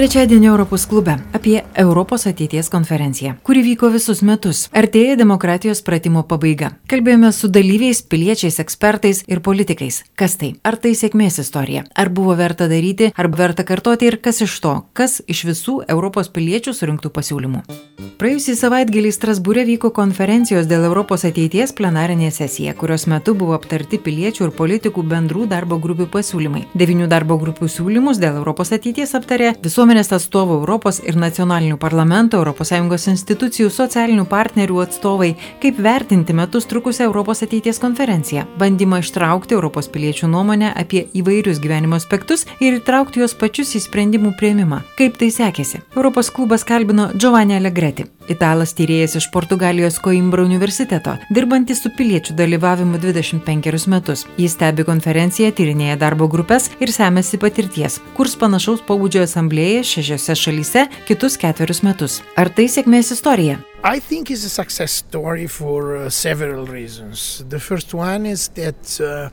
Trečiadienį Europos klube apie Europos ateities konferenciją, kuri vyko visus metus. Artėja demokratijos pratimo pabaiga. Kalbėjome su dalyviais, piliečiais, ekspertais ir politikais. Kas tai? Ar tai sėkmės istorija? Ar buvo verta daryti, ar verta kartoti ir kas iš to? Kas iš visų Europos piliečių surinktų pasiūlymų? Praėjusį savaitgalį Strasbūrė vyko konferencijos dėl Europos ateities plenarinė sesija, kurios metu buvo aptarti piliečių ir politikų bendrų darbo grupių pasiūlymai. Devinių darbo grupių siūlymus dėl Europos ateities aptarė visų visuomenės atstovų Europos ir nacionalinių parlamentų, ES institucijų, socialinių partnerių atstovai, kaip vertinti metus trukusią Europos ateities konferenciją, bandymą ištraukti Europos piliečių nuomonę apie įvairius gyvenimo aspektus ir įtraukti juos pačius į sprendimų prieimimą. Kaip tai sekėsi? Europos klubas kalbino Giovanni Allegretti, italas tyrėjas iš Portugalijos Coimbra universiteto, dirbantis su piliečių dalyvavimu 25 metus. Jis stebi konferenciją, tyrinėja darbo grupės ir semėsi patirties, kurs panašaus pobūdžio asamblėje šešiose šalyse kitus ketverius metus. Ar tai sėkmės istorija? I think it's a success story for uh, several reasons. The first one is that uh,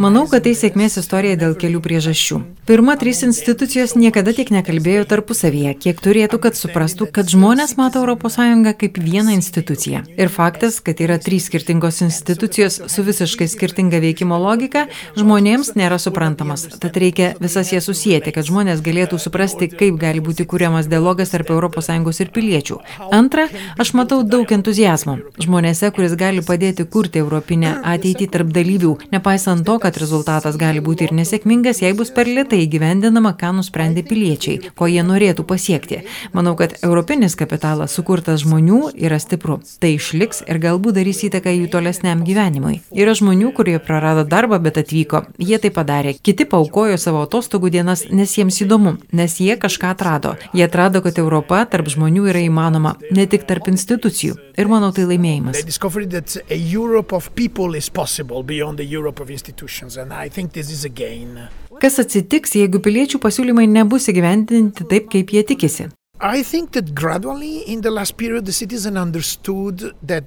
Manau, kad tai sėkmės istorija dėl kelių priežasčių. Pirma, trys institucijos niekada tiek nekalbėjo tarpusavyje, kiek turėtų, kad suprastų, kad žmonės mato ES kaip vieną instituciją. Ir faktas, kad yra trys skirtingos institucijos su visiškai skirtinga veikimo logika, žmonėms nėra suprantamas. Tad reikia visas jas susijęti, kad žmonės galėtų suprasti, kaip gali būti kuriamas dialogas tarp ES ir piliečių. Antra, aš matau daug entuzijazmo žmonėse, kuris gali padėti kurti europinę ateitį tarp dalyvių, nepaisant to, kad rezultatas gali būti ir nesėkmingas, jei bus per lietai gyvendinama, ką nusprendė piliečiai, ko jie norėtų pasiekti. Manau, kad europinis kapitalas sukurtas žmonių yra stipru. Tai išliks ir galbūt darys įtaką jų tolesniam gyvenimui. Yra žmonių, kurie prarado darbą, bet atvyko. Jie tai padarė. Kiti paukojo savo atostogų dienas, nes jiems įdomu, nes jie kažką atrado. Jie atrado, kad Europa tarp žmonių yra įmanoma, ne tik tarp institucijų. Ir manau, tai laimėjimas of people is possible beyond the Europe of institutions, and I think this is a gain. Kas atsitiks, jeigu piliečių pasiūlymai nebus įgyvendinti taip, kaip jie tikisi?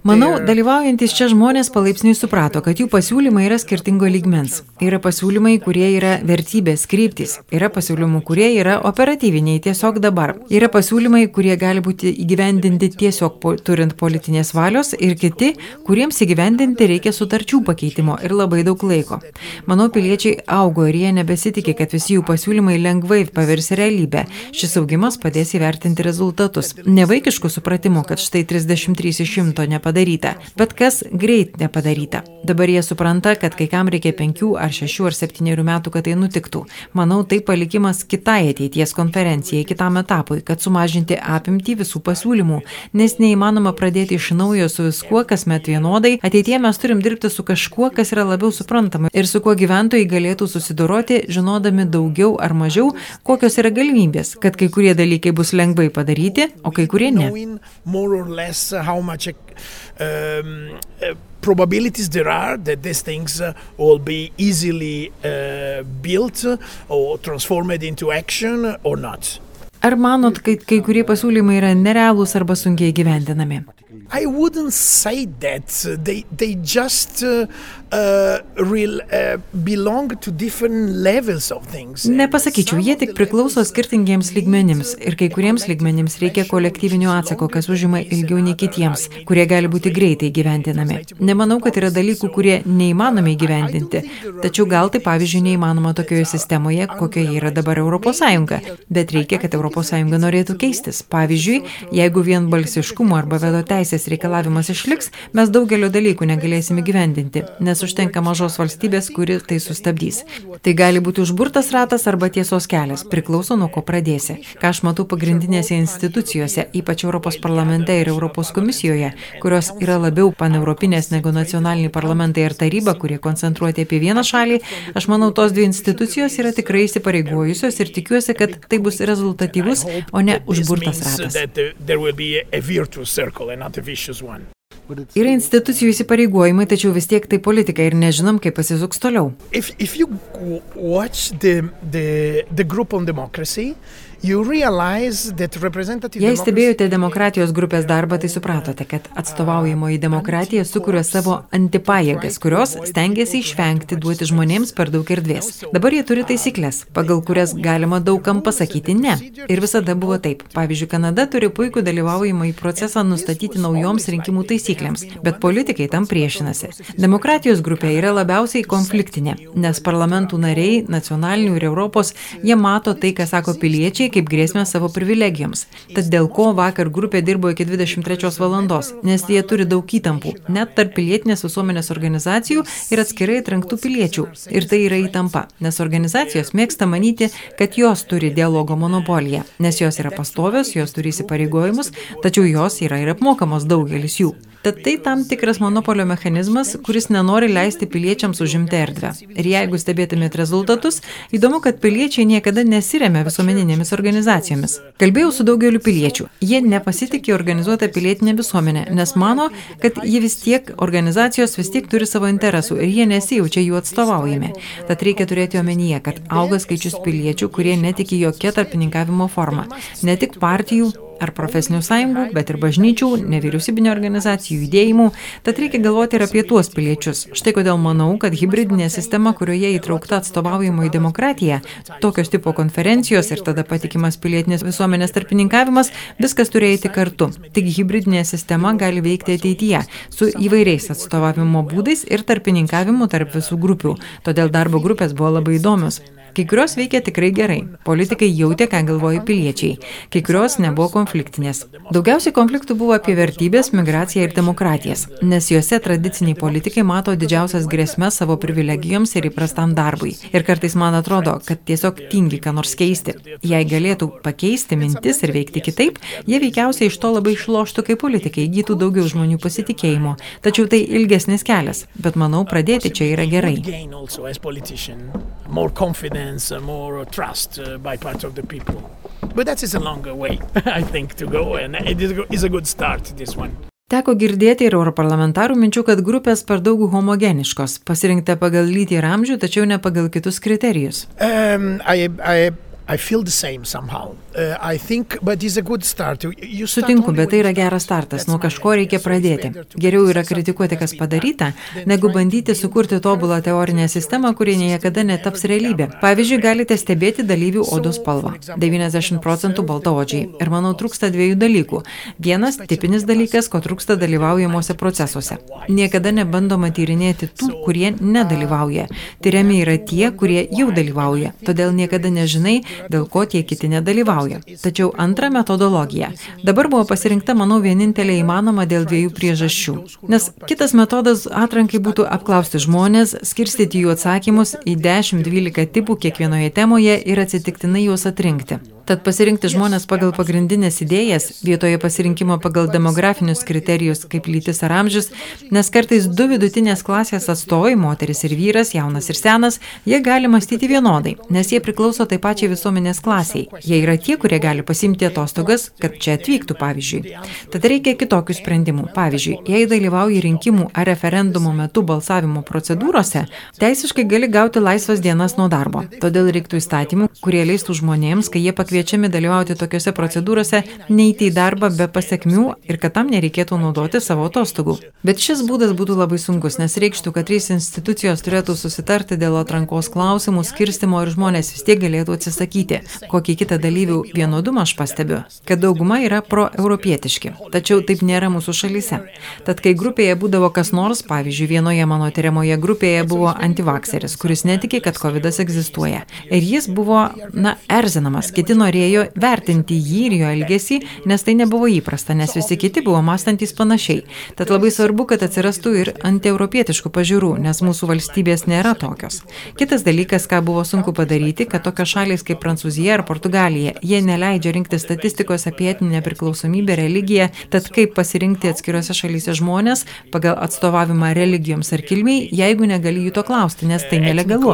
Manau, dalyvaujantis čia žmonės palaipsniui suprato, kad jų pasiūlymai yra skirtingo lygmens. Yra pasiūlymai, kurie yra vertybės, kryptis. Yra pasiūlymų, kurie yra operatyviniai tiesiog dabar. Yra pasiūlymai, kurie gali būti įgyvendinti tiesiog po, turint politinės valios ir kiti, kuriems įgyvendinti reikia sutarčių pakeitimo ir labai daug laiko. Manau, piliečiai augo ir jie nebesitikė, kad visi jų pasiūlymai lengvai pavirs realybę. Šis augimas padės įvertinti vertinti rezultatus. Nevaikiškų supratimų, kad štai 33 iš 100 nepadaryta, bet kas greit nepadaryta. Dabar jie supranta, kad kai kam reikia 5 ar 6 ar 7 metų, kad tai nutiktų. Manau, tai palikimas kitai ateities konferencijai, kitam etapui, kad sumažinti apimtį visų pasiūlymų, nes neįmanoma pradėti iš naujo su viskuo, kas met vienodai. Ateitie mes turim dirbti su kažkuo, kas yra labiau suprantama ir su kuo gyventojai galėtų susidoroti, žinodami daugiau ar mažiau, kokios yra galimybės, kad kai kurie dalykai bus lengvi lengvai padaryti, o kai kurie ne. Um, uh, probabilities there are that these things uh, will be easily uh, built or transformed into action or not. Ar manot, kad kai kurie pasiūlymai yra nerealūs arba sunkiai gyvendinami? I wouldn't say that. They, they just uh, uh, real, uh, belong to different levels of things. Nepasakyčiau, jie tik priklauso skirtingiems lygmenims ir kai kuriems lygmenims reikia kolektyvinio atsako, kas užima ilgiau nei kitiems, kurie gali būti greitai gyvendinami. Nemanau, kad yra dalykų, kurie neįmanomi gyvendinti, tačiau gal tai pavyzdžiui neįmanoma tokioje sistemoje, kokioje yra dabar ES, bet reikia, kad ES norėtų keistis. Pavyzdžiui, jeigu vien balsiškumo arba vedo teisės teisės reikalavimas išliks, mes daugelio dalykų negalėsime gyvendinti, nes užtenka mažos valstybės, kuri tai sustabdys. Tai gali būti užburtas ratas arba tiesos kelias, priklauso nuo ko pradėsi. Ką aš matau pagrindinėse institucijose, ypač Europos parlamente ir Europos komisijoje, kurios yra labiau paneuropinės negu nacionaliniai parlamentai ir taryba, kurie koncentruoti apie vieną šalį, aš manau, tos dvi institucijos yra tikrai įsipareigojusios ir tikiuosi, kad tai bus rezultatyvus, o ne užburtas ratas. Yra institucijų įsipareigojimai, tačiau vis tiek tai politika ir nežinom, kaip pasisuks toliau. If, if the, the, the democracy, Jei stebėjote demokratijos grupės darbą, tai supratote, kad atstovaujamoji demokratija sukuria savo antipajėgas, kurios stengiasi išvengti duoti žmonėms per daug erdvės. Dabar jie turi taisyklės, pagal kurias galima daugam pasakyti ne. Ir visada buvo taip. Pavyzdžiui, Kanada turi puikų dalyvaujimą į procesą nustatyti naujoms rinkimų taisyklėms, bet politikai tam priešinasi. Demokratijos grupė yra labiausiai konfliktinė, nes parlamentų nariai, nacionalinių ir Europos, jie mato tai, ką sako piliečiai, kaip grėsmę savo privilegijoms. Tad dėl ko vakar grupė dirbo iki 23 valandos, nes jie turi daug įtampų, net tarp pilietinės visuomenės organizacijų ir atskirai atrinktų piliečių. Ir tai yra įtampa, nes organizacijos mėgsta manyti, kad jos turi dialogo monopoliją, nes jos yra pastovios, jos turi įsipareigojimus, tačiau jos yra ir apmokamos daugelis jų. Tad tai tam tikras monopolio mechanizmas, kuris nenori leisti piliečiams užimti erdvę. Ir jeigu stebėtumėt rezultatus, įdomu, kad piliečiai niekada nesiremia visuomeninėmis organizacijomis. Kalbėjau su daugeliu piliečių. Jie nepasitikė organizuotą pilietinę visuomenę, nes mano, kad jie vis tiek, organizacijos vis tiek turi savo interesų ir jie nesijaučia jų atstovaujami. Tad reikia turėti omenyje, kad auga skaičius piliečių, kurie netiki jokia tarpininkavimo forma. Ne tik partijų, ar profesinių sąjungų, bet ir bažnyčių, nevyriausybinio organizacijų judėjimų, tad reikia galvoti ir apie tuos piliečius. Štai kodėl manau, kad hybridinė sistema, kurioje įtraukta atstovaujamoji demokratija, tokios tipo konferencijos ir tada patikimas pilietinės visuomenės tarpininkavimas, viskas turi eiti kartu. Tik hybridinė sistema gali veikti ateityje su įvairiais atstovavimo būdais ir tarpininkavimu tarp visų grupių. Todėl darbo grupės buvo labai įdomios. Kai kurios veikia tikrai gerai. Politikai jautė, ką galvoja piliečiai. Kai kurios nebuvo konfliktinės. Daugiausiai konfliktų buvo apie vertybės, migraciją ir demokratijas, nes juose tradiciniai politikai mato didžiausias grėsmės savo privilegijoms ir įprastam darbui. Ir kartais man atrodo, kad tiesiog tingi ką nors keisti. Jei galėtų pakeisti mintis ir veikti kitaip, jie veikiausiai iš to labai išloštų kaip politikai, įgytų daugiau žmonių pasitikėjimo. Tačiau tai ilgesnis kelias, bet manau, pradėti čia yra gerai more confidence, uh, more trust uh, by part of the people. But that is a longer way, I think, to go, and it is a good start, this one. Teko girdėti ir europarlamentarų minčių, kad grupės per daug homogeniškos, pasirinkta pagal lytį ir amžių, tačiau ne pagal kitus kriterijus. Um, I, I, I feel the same somehow. Uh, think, Sutinku, bet tai yra geras startas, nuo kažko reikia pradėti. Geriau yra kritikuoti, kas padaryta, negu bandyti sukurti tobulą teorinę sistemą, kuri niekada netaps realybė. Pavyzdžiui, galite stebėti dalyvių odos spalvą. 90 procentų baltaodžiai. Ir manau, trūksta dviejų dalykų. Vienas tipinis dalykas, ko trūksta dalyvaujamuose procesuose. Niekada nebandoma tyrinėti tų, kurie nedalyvauja. Tyriami yra tie, kurie jau dalyvauja. Todėl niekada nežinai, dėl ko tie kiti nedalyvauja dalyvauja. Tačiau antra metodologija. Dabar buvo pasirinkta, manau, vienintelė įmanoma dėl dviejų priežasčių. Nes kitas metodas atrankai būtų apklausti žmonės, skirstyti jų atsakymus į 10-12 tipų kiekvienoje temoje ir atsitiktinai juos atrinkti. Tad pasirinkti žmonės pagal pagrindinės idėjas, vietoje pasirinkimo pagal demografinius kriterijus kaip lytis ar amžius, nes kartais du vidutinės klasės atstovai, moteris ir vyras, jaunas ir senas, jie gali mąstyti vienodai, nes jie priklauso taip pačiai visuomenės klasiai. Jie yra tie, kurie gali pasimti atostogas, kad čia atvyktų, pavyzdžiui. Tad reikia kitokių sprendimų. Pavyzdžiui, jei dalyvauji rinkimų ar referendumo metu balsavimo procedūrose, teisiškai gali gauti laisvas dienas nuo darbo. Todėl reiktų įstatymų, kurie leistų žmonėms, kai jie pakviečia kviečiami dalyvauti tokiuose procedūrose, neįti į darbą be pasiekmių ir kad tam nereikėtų naudoti savo atostogų. Bet šis būdas būtų labai sunkus, nes reikštų, kad trys institucijos turėtų susitarti dėl atrankos klausimų, skirstimo ir žmonės vis tiek galėtų atsisakyti. Kokį kitą dalyvių vienodumą aš pastebiu, kad dauguma yra proeuropietiški, tačiau taip nėra mūsų šalyse. Tad kai grupėje būdavo kas nors, pavyzdžiui, vienoje mano tyriamoje grupėje buvo antivakseris, kuris netikė, kad COVID egzistuoja. Ir jis buvo, na, erzinamas, kiti norėjo vertinti jį ir jo elgesį, nes tai nebuvo įprasta, nes visi kiti buvo mąstantis panašiai. Tad labai svarbu, kad atsirastų ir antieuropietiškų pažiūrų, nes mūsų valstybės nėra tokios. Kitas dalykas, ką buvo sunku padaryti, kad tokios šalys kaip Prancūzija ar Portugalija, jie neleidžia rinkti statistikos apie etinę priklausomybę, religiją, tad kaip pasirinkti atskiriuose šalyse žmonės pagal atstovavimą religijoms ar kilmiai, jeigu negali jų to klausti, nes tai nelegalu.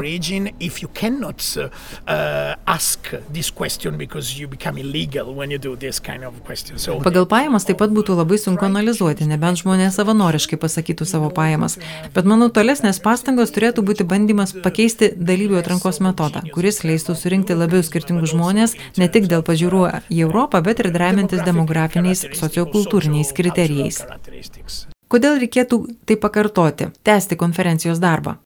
Because you become illegal when you do this kind of question. So Pagal pajamas taip pat būtų labai sunku analizuoti, nebent žmonės savanoriškai pasakytų savo pajamas. Bet manau, tolesnės pastangos turėtų būti bandymas pakeisti dalyvių atrankos metodą, kuris leistų surinkti labiau skirtingus žmonės ne tik dėl pažiūrų į Europą, bet ir remiantis demografiniais, sociokultūriniais kriterijais. Kodėl reikėtų tai pakartoti, tęsti konferencijos darbą?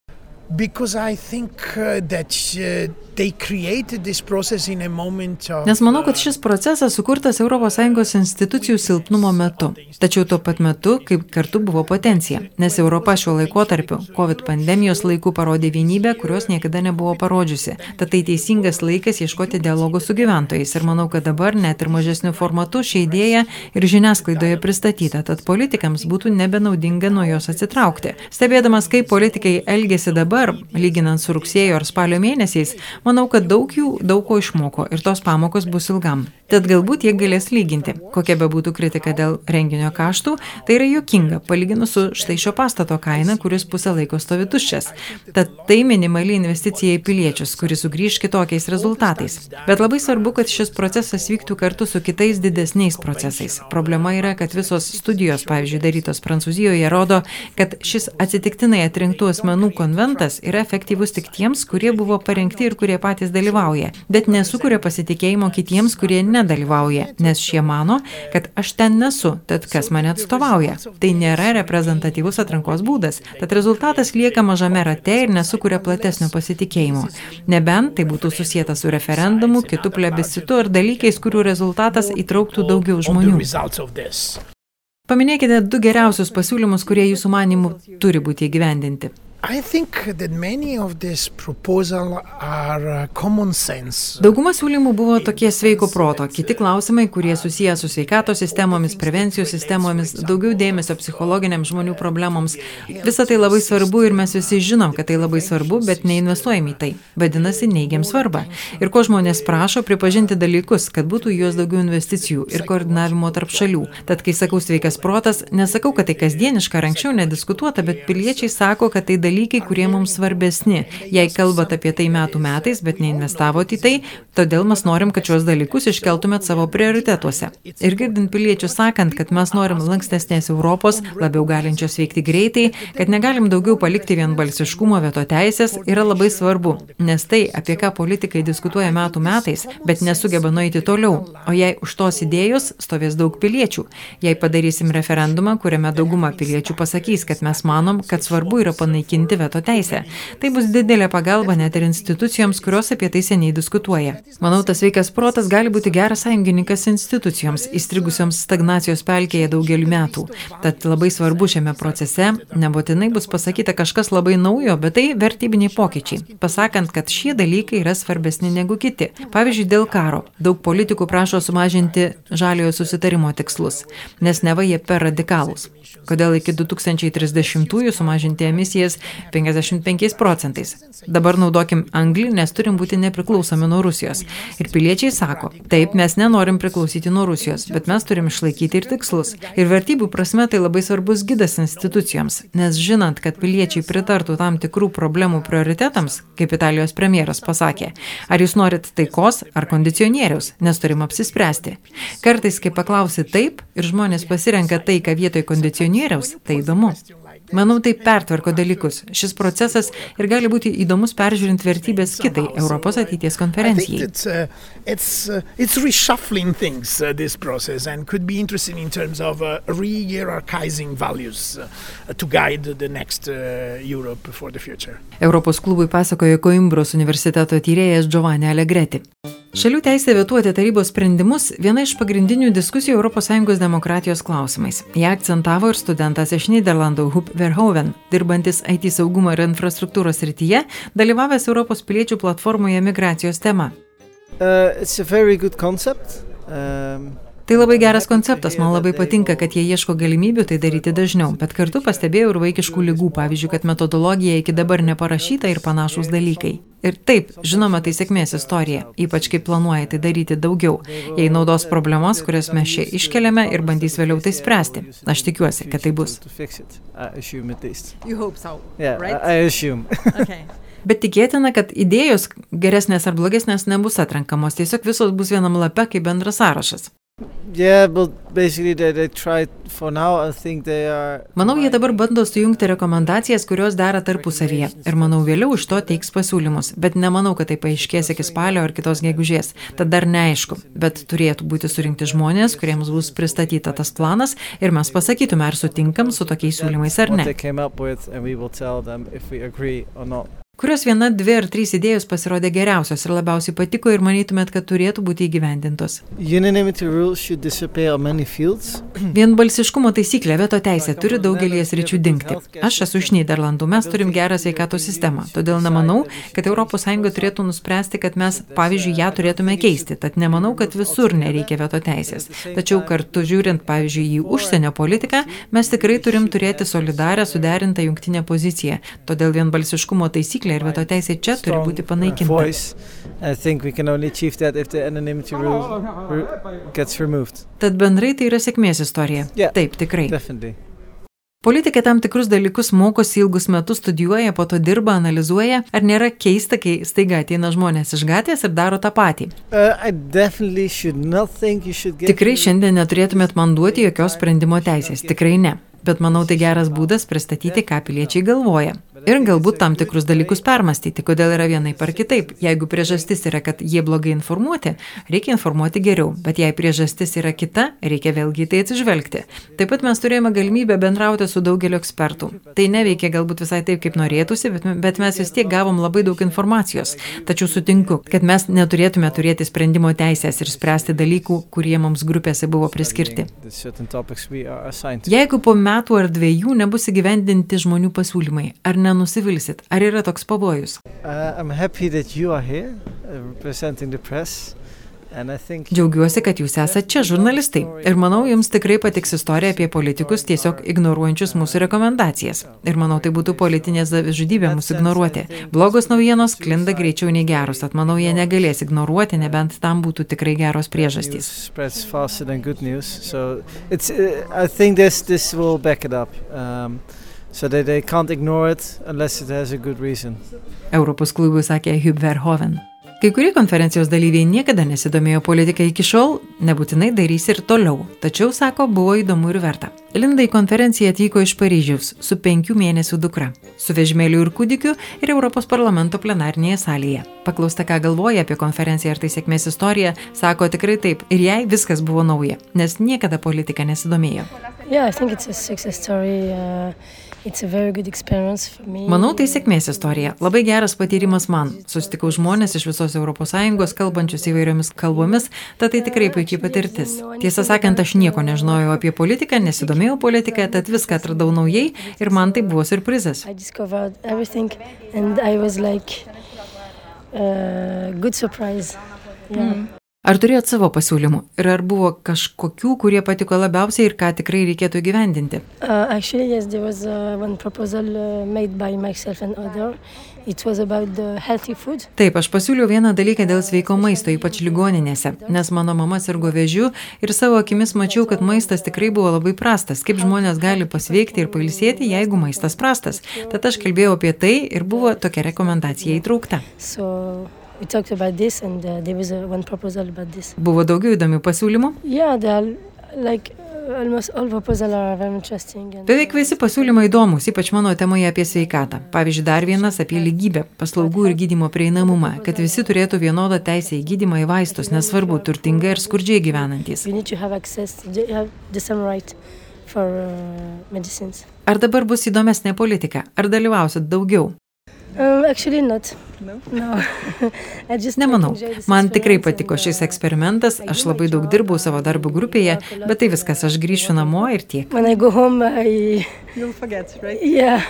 Because I think uh, that uh, they created this process in a moment of Nes manau, kad šis procesas sukurtas ES institucijų silpnumo metu. Tačiau tuo pat metu, kaip kartu buvo potencija. Nes Europa šiuo laikotarpiu, COVID pandemijos laiku parodė vienybę, kurios niekada nebuvo parodžiusi. Tad tai teisingas laikas ieškoti dialogo su gyventojais. Ir manau, kad dabar net ir mažesniu formatu ši idėja ir žiniasklaidoje pristatyta. Tad politikams būtų nebenaudinga nuo jos atsitraukti. Stebėdamas, kaip politikai elgėsi dabar, lyginant su rugsėjo ar spalio mėnesiais, manau, kad daug jų daug ko išmoko ir tos pamokos bus ilgam. Tad galbūt jie galės lyginti. Kokia be būtų kritika dėl renginio kaštų, tai yra juokinga, palyginus su štai šio pastato kaina, kuris pusę laiko stovi tuščias. Tad tai minimali investicija į piliečius, kuris sugrįž kitokiais rezultatais. Bet labai svarbu, kad šis procesas vyktų kartu su kitais didesniais procesais. Problema yra, kad visos studijos, pavyzdžiui, darytos Prancūzijoje, rodo, kad šis atsitiktinai atrinktų asmenų konventas yra efektyvus tik tiems, kurie buvo parengti ir kurie patys dalyvauja, bet nesukuria pasitikėjimo kitiems, kurie nedalyvauja, nes šie mano, kad aš ten nesu, tad kas mane atstovauja. Tai nėra reprezentatyvus atrankos būdas, tad rezultatas lieka mažame rate ir nesukuria platesnio pasitikėjimo. Nebent tai būtų susijęta su referendumu, kitų plebiscitu ar dalykais, kurių rezultatas įtrauktų daugiau žmonių. Paminėkite du geriausius pasiūlymus, kurie jūsų manimų turi būti įgyvendinti. Uh. Dauguma siūlymų buvo tokie sveiko proto, kiti klausimai, kurie susiję su sveikatos sistemomis, prevencijos sistemomis, daugiau dėmesio psichologiniams žmonių problemams. Visa tai labai svarbu ir mes visi žinom, kad tai labai svarbu, bet neinvestuojam į tai. Vadinasi, neigiam svarbą. Ir ko žmonės prašo, pripažinti dalykus, kad būtų juos daugiau investicijų ir koordinavimo tarp šalių. Tad, kai sakau sveikas protas, nesakau, kad tai kasdieniška, anksčiau nediskutuota, bet piliečiai sako, kad tai dalykai, kurie mums svarbesni. Jei kalbat apie tai metų metais, bet neinvestavot į tai, todėl mes norim, kad šios dalykus iškeltumėt savo prioritetuose. Ir girdint piliečių sakant, kad mes norim lankstesnės Europos, labiau galinčios veikti greitai, kad negalim daugiau palikti vienbalsiškumo vieto teisės, yra labai svarbu. Nes tai, apie ką politikai diskutuoja metų metais, bet nesugeba nueiti toliau. O jei už tos idėjos stovės daug piliečių, jei padarysim referendumą, kuriame dauguma piliečių pasakys, kad mes manom, kad svarbu yra panaikinti veto teisę, tai bus didelė pagalba net ir institucijoms, kurios apie tai seniai diskutuoja. Manau, tas veikas protas gali būti geras sąjungininkas institucijoms, įstrigusioms stagnacijos pelkėje daugelį metų. Tad labai svarbu šiame procese, nebūtinai bus pasakyta kažkas labai naujo, bet tai vertybiniai pokyčiai, pasakant, kad šie dalykai yra svarbesni negu kiti. Pavyzdžiui, dėl karo. Daug politikų prašo sumažinti žaliojo susitarimo tikslus, nes neva jie per radikalūs. Kodėl iki 2030-ųjų sumažinti emisijas 55 procentais. Dabar naudokim anglį, nes turim būti nepriklausomi nuo Rusijos. Ir piliečiai sako, taip, mes nenorim priklausyti nuo Rusijos, bet mes turim išlaikyti ir tikslus. Ir vertybių prasme tai labai svarbus gydas institucijoms, nes žinant, kad piliečiai pritartų tam tikrų problemų prioritetams, kaip Italijos premjeras pasakė, ar jūs norit taikos ar kondicionieriaus, nes turim apsispręsti. Kartais, kai paklausi taip ir žmonės pasirenka taiką vietoj kondicionieriaus, tai įdomu. Manau, tai pertvarko dalykus. Šis procesas ir gali būti įdomus peržiūrint vertybės kitai Europos ateities konferencijai. it's, uh, it's, uh, it's reshuffling things, uh, this process, and could be interesting in terms of uh, re-hierarchizing values uh, to guide the next uh, Europe for the future. Europos klubui pasakojo Koimbros universiteto tyrėjas Giovanni Allegretti. Šalių teisė vetuoti tarybos sprendimus viena iš pagrindinių diskusijų ES demokratijos klausimais. Ją akcentavo ir studentas iš Niderlandų Hup Verhoeven, dirbantis IT saugumo ir infrastruktūros rytyje, dalyvavęs Europos piliečių platformoje migracijos tema. Uh, Tai labai geras konceptas, man labai patinka, kad jie ieško galimybių tai daryti dažniau, bet kartu pastebėjau ir vaikiškų lygų, pavyzdžiui, kad metodologija iki dabar neparašyta ir panašus dalykai. Ir taip, žinoma, tai sėkmės istorija, ypač kai planuoja tai daryti daugiau, jei naudos problemas, kurias mes čia iškeliame ir bandys vėliau tai spręsti. Aš tikiuosi, kad tai bus. okay. Bet tikėtina, kad idėjos geresnės ar blogesnės nebus atrenkamos, tiesiog visos bus vienam lape kaip bendras sąrašas. Manau, jie dabar bando sujungti rekomendacijas, kurios dera tarpusavyje. Ir manau, vėliau iš to teiks pasiūlymus. Bet nemanau, kad tai paaiškės iki spalio ar kitos gegužės. Tad dar neaišku. Bet turėtų būti surinkti žmonės, kuriems bus pristatyta tas planas ir mes pasakytume, ar sutinkam su tokiais siūlymais ar ne. Kurios viena, dvi ar trys idėjos pasirodė geriausios ir labiausiai patiko ir manytumėt, kad turėtų būti įgyvendintos? Vienbalsiškumo taisyklė veto teisė turi daugelį sričių dingti. Aš esu iš Niderlandų, mes turim gerą sveikatos sistemą, todėl nemanau, kad ES turėtų nuspręsti, kad mes, pavyzdžiui, ją turėtume keisti, tad nemanau, kad visur nereikia veto teisės. Tačiau kartu žiūrint, pavyzdžiui, į užsienio politiką, mes tikrai turim turėti solidarę, suderintą jungtinę poziciją. Todėl vienbalsiškumo taisyklė taisyklė ir veto teisė čia turi būti panaikinta. Tad bendrai tai yra sėkmės istorija. Taip, tikrai. Definitely. Politikai tam tikrus dalykus mokosi ilgus metus, studijuoja, po to dirba, analizuoja. Ar nėra keista, kai staiga ateina žmonės iš gatvės ir daro tą patį? Uh, Tikrai šiandien neturėtumėt man duoti jokios sprendimo teisės. Tikrai ne. Bet manau, tai geras būdas pristatyti, ką piliečiai galvoja. Ir galbūt tam tikrus dalykus permastyti, kodėl yra vienai par kitaip. Jeigu priežastis yra, kad jie blogai informuoti, reikia informuoti geriau, bet jei priežastis yra kita, reikia vėlgi tai atsižvelgti. Taip pat mes turėjome galimybę bendrauti su daugeliu ekspertų. Tai neveikia galbūt visai taip, kaip norėtųsi, bet, bet mes vis tiek gavom labai daug informacijos. Tačiau sutinku, kad mes neturėtume turėti sprendimo teisės ir spręsti dalykų, kurie mums grupėse buvo priskirti. Jeigu po metų ar dviejų nebus įgyvendinti žmonių pasiūlymai, ar ne nenusivilsit? Ar yra toks pavojus? Uh, Džiaugiuosi, kad jūs esate čia žurnalistai ir manau, jums tikrai patiks istorija apie politikus tiesiog ignoruojančius mūsų rekomendacijas. Ir manau, tai būtų politinė žudybė mūsų ignoruoti. Blogos naujienos klinda greičiau nei geros, tad manau, jie negalės ignoruoti, nebent tam būtų tikrai geros priežastys. Um, so that they can't ignore it unless it has a good reason. Europos klubui sakė Hub Verhoeven. Kai kurie konferencijos dalyviai niekada nesidomėjo politika iki šiol, nebūtinai darys ir toliau, tačiau, sako, buvo įdomu ir verta. Linda į konferenciją atvyko iš Paryžiaus su penkių mėnesių dukra, su vežimėliu ir kūdikiu ir Europos parlamento plenarnėje salėje. Paklausta, ką galvoja apie konferenciją ar tai sėkmės istorija, sako tikrai taip ir jai viskas buvo nauja, nes niekada politika nesidomėjo. Yeah, Manau, tai sėkmės istorija. Labai geras patyrimas man. Susitikau žmonės iš visos ES, kalbančius įvairiomis kalbomis, tad tai tikrai puikiai patirtis. Tiesą sakant, aš nieko nežinojau apie politiką, nesidomėjau politiką, tad viską atradau naujai ir man tai buvo surprizas. Like, uh, good surprise. Yeah. Mm. Ar turėjot savo pasiūlymų ir ar buvo kažkokių, kurie patiko labiausiai ir ką tikrai reikėtų gyvendinti? Uh, actually, yes, there was uh, one proposal uh, made by myself and other. It was about the healthy food. Taip, aš pasiūliau vieną dalyką dėl sveiko maisto, ypač ligoninėse, nes mano mama sirgo vėžiu ir savo akimis mačiau, kad maistas tikrai buvo labai prastas. Kaip žmonės gali pasveikti ir pailsėti, jeigu maistas prastas. Tad aš kalbėjau apie tai ir buvo tokia rekomendacija įtraukta. So... And, uh, Buvo daugiau įdomių pasiūlymų? Yeah, like, Beveik visi pasiūlymai įdomus, ypač mano temoje apie sveikatą. Pavyzdžiui, dar vienas apie lygybę, paslaugų ir gydimo prieinamumą, kad visi turėtų vienodą teisę į gydimą į vaistus, nesvarbu, turtingai ir skurdžiai gyvenantys. Uh, ar dabar bus įdomesnė politika? Ar dalyvausit daugiau? Um, No? No. Nemanau. Man tikrai patiko šis eksperimentas, aš labai daug dirbau savo darbo grupėje, bet tai viskas, aš grįšiu namo ir tiek. Home, I... forget, right? yeah.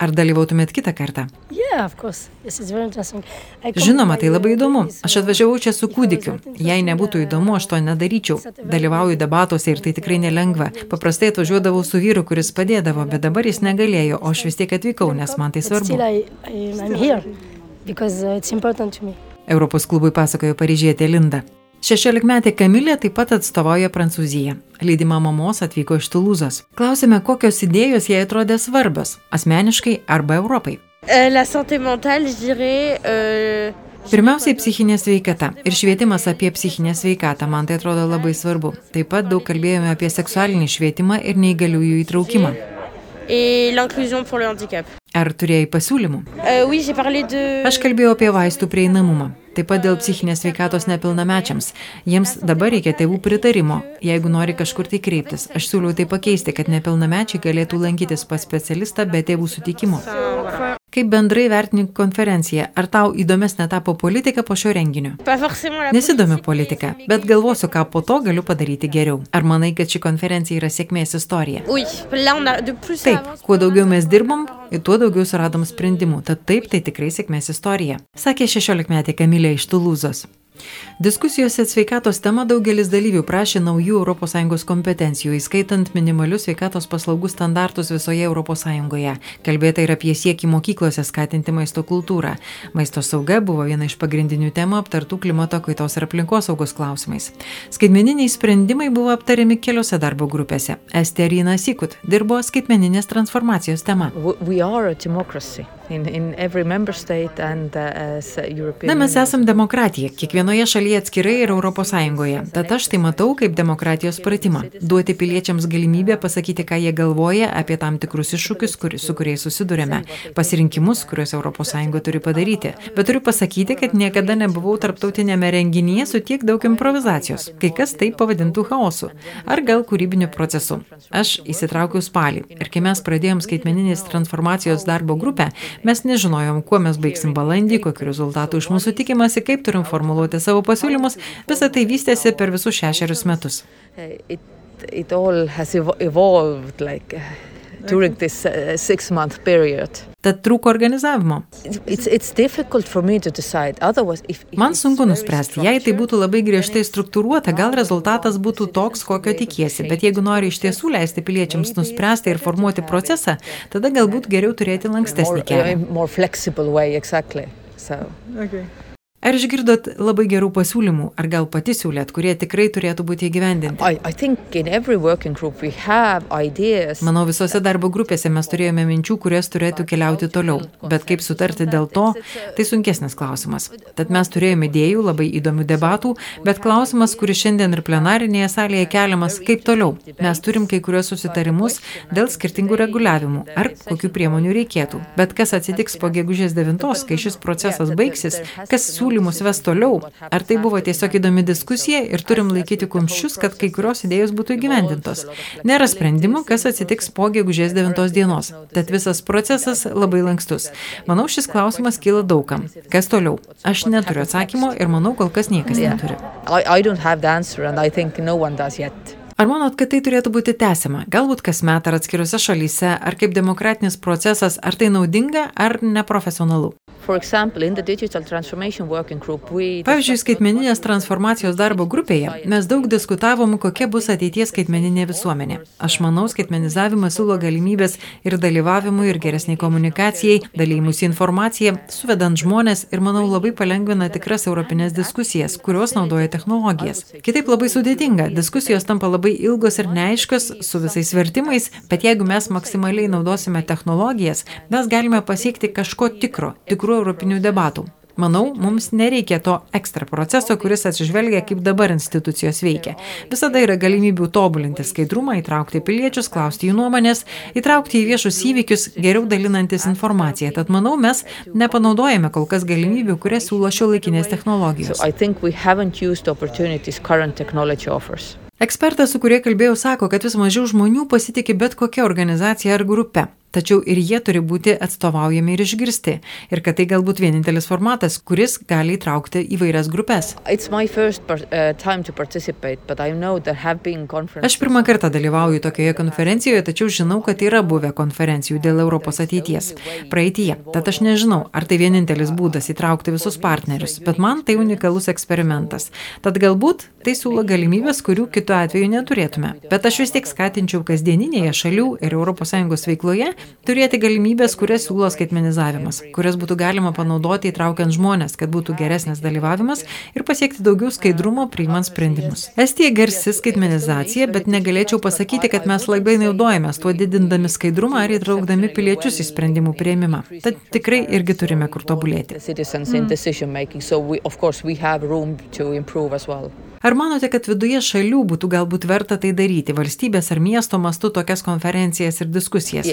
Ar dalyvautumėt kitą kartą? Yeah, of course. This is very interesting. I come Žinoma, tai labai įdomu. Aš uh, atvažiavau čia su kūdikiu. Jei nebūtų uh, įdomu, aš to nedaryčiau. Dalyvauju debatuose ir tai tikrai nelengva. Paprastai atvažiuodavau su vyru, kuris padėdavo, bet dabar jis negalėjo, o aš vis tiek atvykau, nes man tai svarbu. Because uh, it's important to me. Europos klubui pasakojo paryžietė Linda. 16-metė Kamilė taip pat atstovauja Prancūziją. Lydima mamos atvyko iš Tulūzos. Klausime, kokios idėjos jai atrodė svarbios - asmeniškai arba Europai. Euh, la santé mentale, je dirais. euh, Pirmiausiai psichinė sveikata ir švietimas apie psichinę sveikatą man tai atrodo labai svarbu. Taip pat daug kalbėjome apie seksualinį švietimą ir neįgaliųjų įtraukimą. Ar turėjai pasiūlymų? De. Aš kalbėjau apie vaistų prieinamumą. Taip pat dėl psichinės sveikatos nepilnamečiams. Jiems dabar reikia tėvų pritarimo, jeigu nori kažkur tai kreiptis. Aš siūliau tai pakeisti, kad nepilnamečiai galėtų lankytis pas specialistą be tėvų sutikimo. Kaip bendrai vertini konferenciją? Ar tau įdomesnė tapo politika po šio renginio? Politique, politika, bet galvosiu, ką po to galiu padaryti geriau. Ar manai, kad ši konferencija yra sėkmės istorija? Taip, kuo daugiau mes dirbom, ir tuo daugiau suradom sprendimų. Tad taip, tai tikrai sėkmės istorija. Sakė 16-metė Kamilė iš Tulūzos. Diskusijose sveikatos tema daugelis dalyvių prašė naujų ES kompetencijų, įskaitant minimalius sveikatos paslaugų standartus visoje ES. Kalbėta ir apie siekį mokyklose skatinti maisto kultūrą. Maisto sauga buvo viena iš pagrindinių temų aptartų klimato kaitos ir aplinkosaugos klausimais. Skaitmeniniai sprendimai buvo aptariami keliose darbo grupėse. Esterina Sikut dirbo skaitmeninės transformacijos tema. Uh, Na, mes Union. esam demokratija, kiekvienoje šalyje atskirai ir ES. Tad aš tai matau kaip demokratijos pratimą. Duoti piliečiams galimybę pasakyti, ką jie galvoja apie tam tikrus iššūkius, kur, su kuriais susidurėme, pasirinkimus, kuriuos ES turi padaryti. Bet turiu pasakyti, kad niekada nebuvau tarptautinėme renginyje su tiek daug improvizacijos. Kai kas tai pavadintų chaosu. Ar gal kūrybiniu procesu. Aš įsitraukiau spalį. Ir kai mes pradėjom skaitmeninės transformacijos darbo grupę, mes nežinojom, kuo mes baigsim balandį, kokiu rezultatu iš mūsų tikimasi, kaip turim formuluoti savo pasiūlymus. Visą tai vystėsi per visus šešerius metus. It, it evolved like during this uh, six month period. Tad trūko organizavimo. It's, it's if, if Man sunku nuspręsti, jei tai būtų labai griežtai struktūruota, gal rezultatas būtų toks, kokio tikiesi, bet jeigu nori iš tiesų leisti piliečiams nuspręsti ir formuoti procesą, tada galbūt geriau turėti more, lankstesnį uh, kelią. Ar išgirdot labai gerų pasiūlymų, ar gal pati siūlėt, kurie tikrai turėtų būti įgyvendinti? Manau, visose darbo grupėse mes turėjome minčių, kurias turėtų keliauti toliau. Bet kaip sutarti dėl to, tai sunkesnis klausimas. Tad mes turėjome idėjų, labai įdomių debatų, bet klausimas, kuris šiandien ir plenarinėje salėje keliamas, kaip toliau. Mes turim kai kurios susitarimus dėl skirtingų reguliavimų, ar kokių priemonių reikėtų. Bet kas atsitiks po gegužės 9, kai šis procesas baigsis, kas siūlymus ves toliau? Ar tai buvo tiesiog įdomi diskusija ir turim laikyti kumščius, kad kai kurios idėjos būtų įgyvendintos? Nėra sprendimų, kas atsitiks po gegužės 9 dienos. Tad visas procesas labai lankstus. Manau, šis klausimas kyla daugam. Kas toliau? Aš neturiu atsakymo ir manau, kol kas niekas neturi. Ar manot, kad tai turėtų būti tęsiama? Galbūt kasmet ar atskiriuose šalyse, ar kaip demokratinis procesas, ar tai naudinga, ar neprofesionalu? Pavyzdžiui, skaitmeninės transformacijos darbo grupėje mes daug diskutavom, kokia bus ateities skaitmeninė visuomenė. Aš manau, skaitmenizavimas siūlo galimybės ir dalyvavimui, ir geresniai komunikacijai, dalymus informaciją, suvedant žmonės ir, manau, labai palengvina tikras europinės diskusijas, kurios naudoja technologijas. Kitaip labai sudėtinga, diskusijos tampa labai ilgos ir neaiškios, su visais vertimais, bet jeigu mes maksimaliai naudosime technologijas, mes galime pasiekti kažko tikro, tikrų europinių debatų. Manau, mums nereikia to ekstra proceso, kuris atsižvelgia, kaip dabar institucijos veikia. Visada yra galimybių tobulinti skaidrumą, įtraukti piliečius, klausti jų nuomonės, įtraukti į viešus įvykius, geriau dalinantis informaciją. Tad manau, mes nepanaudojame kol kas galimybių, kurias siūlo šio laikinės So technologijos. Offers. Ekspertas, su kurie kalbėjau, sako, kad vis mažiau žmonių pasitikė bet kokia organizacija ar grupe. Tačiau ir jie turi būti atstovaujami ir išgirsti. Ir kad tai galbūt vienintelis formatas, kuris gali įtraukti įvairias grupės. Aš pirmą kartą dalyvauju tokioje konferencijoje, tačiau žinau, kad yra buvę konferencijų dėl Europos ateities. Praeitie. Tad aš nežinau, ar tai vienintelis būdas įtraukti visus partnerius, bet man tai unikalus eksperimentas. Tad galbūt tai siūlo galimybės, kurių kitu atveju neturėtume. Bet aš vis tiek skatinčiau kasdieninėje šalių ir ES veikloje turėti galimybės, kurias siūlo skaitmenizavimas, kurias būtų galima panaudoti įtraukiant žmonės, kad būtų geresnis dalyvavimas ir pasiekti daugiau skaidrumo priimant sprendimus. Estija garsi skaitmenizacija, bet negalėčiau pasakyti, kad mes labai naudojamės tuo didindami skaidrumą ar įtraukdami piliečius į sprendimų prieimimą. Tad tikrai irgi turime kur tobulėti. Mm. Ar manote, kad viduje šalių būtų galbūt verta tai daryti, valstybės ar miesto mastu tokias konferencijas ir diskusijas?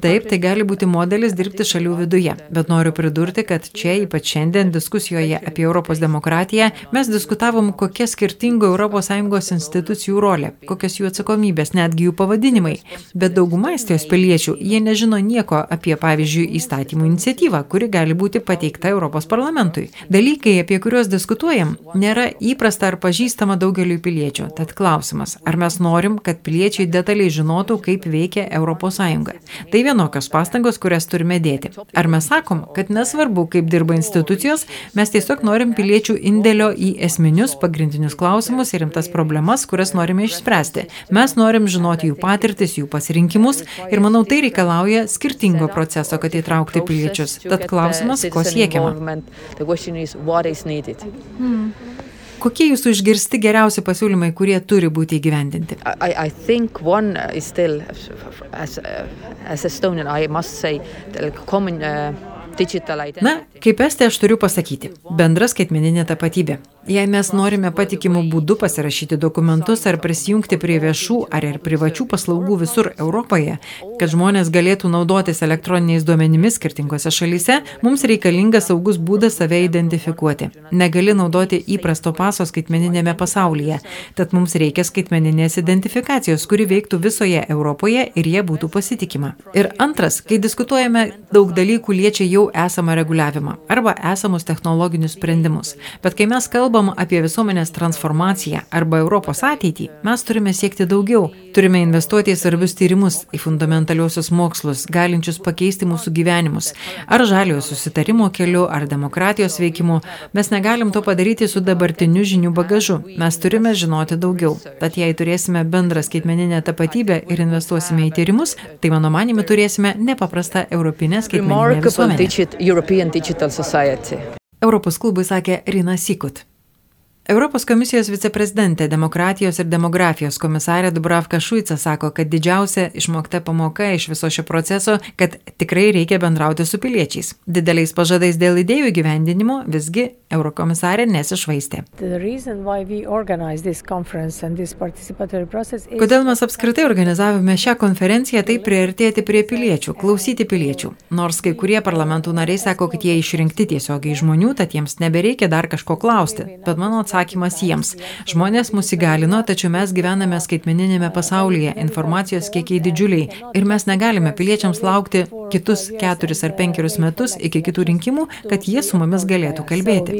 Taip, tai gali būti modelis dirbti šalių viduje, bet noriu pridurti, kad čia, ypač šiandien diskusijoje apie Europos demokratiją, mes diskutavom, kokia skirtingo ES institucijų rolė, kokios jų atsakomybės, netgi jų pavadinimai. Bet dauguma estijos piliečių, jie nežino nieko apie, pavyzdžiui, įstatymų iniciatyvą, kuri gali būti pateikta Europos parlamentui. Dalykai, apie kuriuos diskutuojam, nėra įprasta ar pažįstama daugeliu piliečių. Tad klausimas, ar mes norim, kad piliečiai detaliai žinotų, kaip veikia ES. Tai vienokios pastangos, kurias turime dėti. Ar mes sakom, kad nesvarbu, kaip dirba institucijos, mes tiesiog norim piliečių indėlio į esminius pagrindinius klausimus ir rimtas problemas, kurias norime išspręsti. Mes norim žinoti jų patirtis, jų pasirinkimus ir manau tai reikalauja skirtingo proceso, kad įtraukti piliečius. Tad klausimas, ko siekiama is needed. Hmm. Kokie jūsų išgirsti geriausi pasiūlymai, kurie turi būti įgyvendinti? I, I think one is still, as, as Estonian, I must say, the common uh, Na, kaip estė aš turiu pasakyti, bendra skaitmeninė tapatybė. Jei mes norime patikimų būdų pasirašyti dokumentus ar prisijungti prie viešų ar ir privačių paslaugų visur Europoje, kad žmonės galėtų naudotis elektroniniais duomenimis skirtingose šalyse, mums reikalingas saugus būdas save identifikuoti. Negali naudoti įprasto paso skaitmeninėme pasaulyje, tad mums reikia skaitmeninės identifikacijos, kuri veiktų visoje Europoje ir jie būtų pasitikima. Ir antras, kai diskutuojame, daug dalykų liečia jau esamą reguliavimą arba esamus technologinius sprendimus. Bet kai mes kalbame, kalbam apie visuomenės transformaciją arba Europos ateitį, mes turime siekti daugiau. Turime investuoti į svarbius tyrimus, į fundamentaliuosius mokslus, galinčius pakeisti mūsų gyvenimus. Ar žaliojo susitarimo keliu, ar demokratijos veikimu. Mes negalim to padaryti su dabartiniu žinių bagažu. Mes turime žinoti daugiau. Tad jei turėsime bendrą skaitmeninę tapatybę ir investuosime į tyrimus, tai mano manimi turėsime nepaprastą europinę skaitmeninę visuomenę. Europos klubui sakė Rina Sikut. Europos komisijos viceprezidentė demokratijos ir demografijos komisarė Dubravka Šuica sako, kad didžiausia išmokta pamoka iš viso šio proceso, kad tikrai reikia bendrauti su piliečiais. Dideliais pažadais dėl idėjų gyvendinimo visgi eurokomisarė nesišvaistė. Kodėl mes apskritai organizavome šią konferenciją, tai priartėti prie piliečių, klausyti piliečių. Nors kai kurie parlamentų nariai sako, kad jie išrinkti tiesiogiai žmonių, tad jiems nebereikia dar kažko klausti. Bet mano atsakymas jiems. Žmonės mus įgalino, tačiau mes gyvename skaitmeninėme pasaulyje, informacijos kiekiai didžiuliai ir mes negalime piliečiams laukti kitus keturis ar penkerius metus iki kitų rinkimų, kad jie su mumis galėtų kalbėti.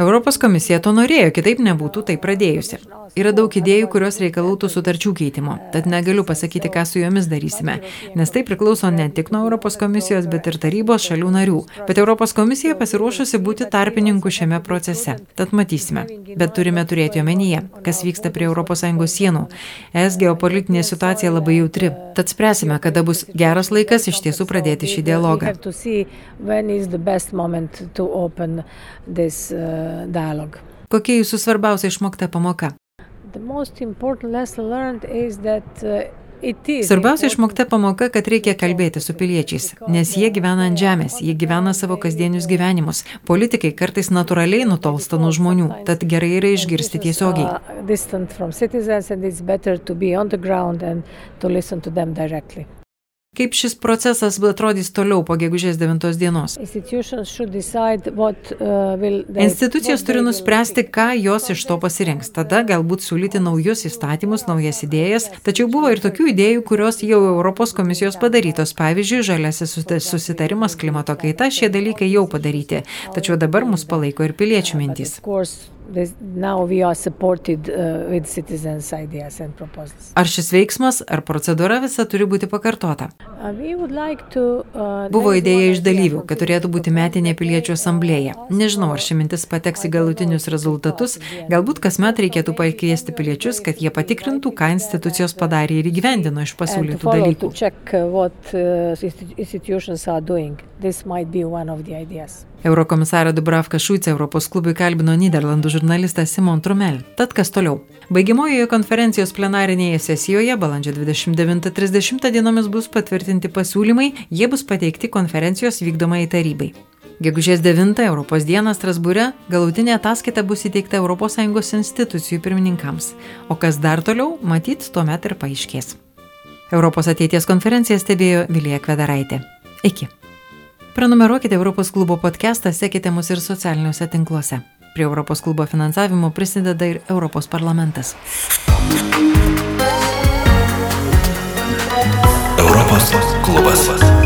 Europos komisija to norėjo, kitaip nebūtų tai pradėjusi. Yra daug idėjų, kurios reikalautų sutarčių keitimo, tad negaliu pasakyti, ką su jomis darysime, nes tai priklauso ne tik nuo Europos komisijos, bet ir tarybos šalių narių. Bet Europos komisija pasiruošusi būti tarpininku šiame procese, tad matysime. Bet turime turėti omenyje, kas vyksta prie ES sienų. Es geopolitinė situacija labai jautri, tad spręsime, kada bus geras laikas iš tiesų pradėti šį dialogą open this uh, dialogue. Kokia jūsų svarbiausia išmokta pamoka? Uh, Svarbiausia išmokta pamoka, kad reikia kalbėti su piliečiais, nes jie gyvena ant žemės, jie gyvena savo kasdienius gyvenimus. Politikai kartais natūraliai nutolsta nuo žmonių, tad gerai yra išgirsti tiesiogiai. Kaip šis procesas atrodys toliau po gegužės 9 dienos? Institucijos turi nuspręsti, ką jos iš to pasirinks. Tada galbūt siūlyti naujus įstatymus, naujas idėjas. Tačiau buvo ir tokių idėjų, kurios jau Europos komisijos padarytos. Pavyzdžiui, žaliasis susitarimas klimato kaita, šie dalykai jau padaryti. Tačiau dabar mus palaiko ir piliečių mintys. Ar šis veiksmas, ar procedūra visa turi būti pakartota? Buvo idėja iš dalyvių, kad turėtų būti metinė piliečių asamblėja. Nežinau, ar ši mintis pateks į galutinius rezultatus, galbūt kasmet reikėtų pakviesti piliečius, kad jie patikrintų, ką institucijos padarė ir įgyvendino iš pasiūlytų dalykų. Eurokomisarą Dubravką Šuicę Europos klubui kalbino Niderlandų žurnalistas Simon Trumel. Tad kas toliau? Baigiamojoje konferencijos plenarinėje sesijoje balandžio 29-30 dienomis bus patvirtinti pasiūlymai, jie bus pateikti konferencijos vykdomai tarybai. Gegužės 9 Europos dieną Strasbūre galutinė ataskaita bus įteikta ES institucijų pirmininkams, o kas dar toliau, matyt, tuomet ir paaiškės. Europos ateities konferenciją stebėjo Vilija Kvedaraitė. Iki. Prenumeruokite Europos klubo podcastą, sekite mus ir socialiniuose tinkluose. Prie Europos klubo finansavimo prisideda ir Europos parlamentas. Europos klubas.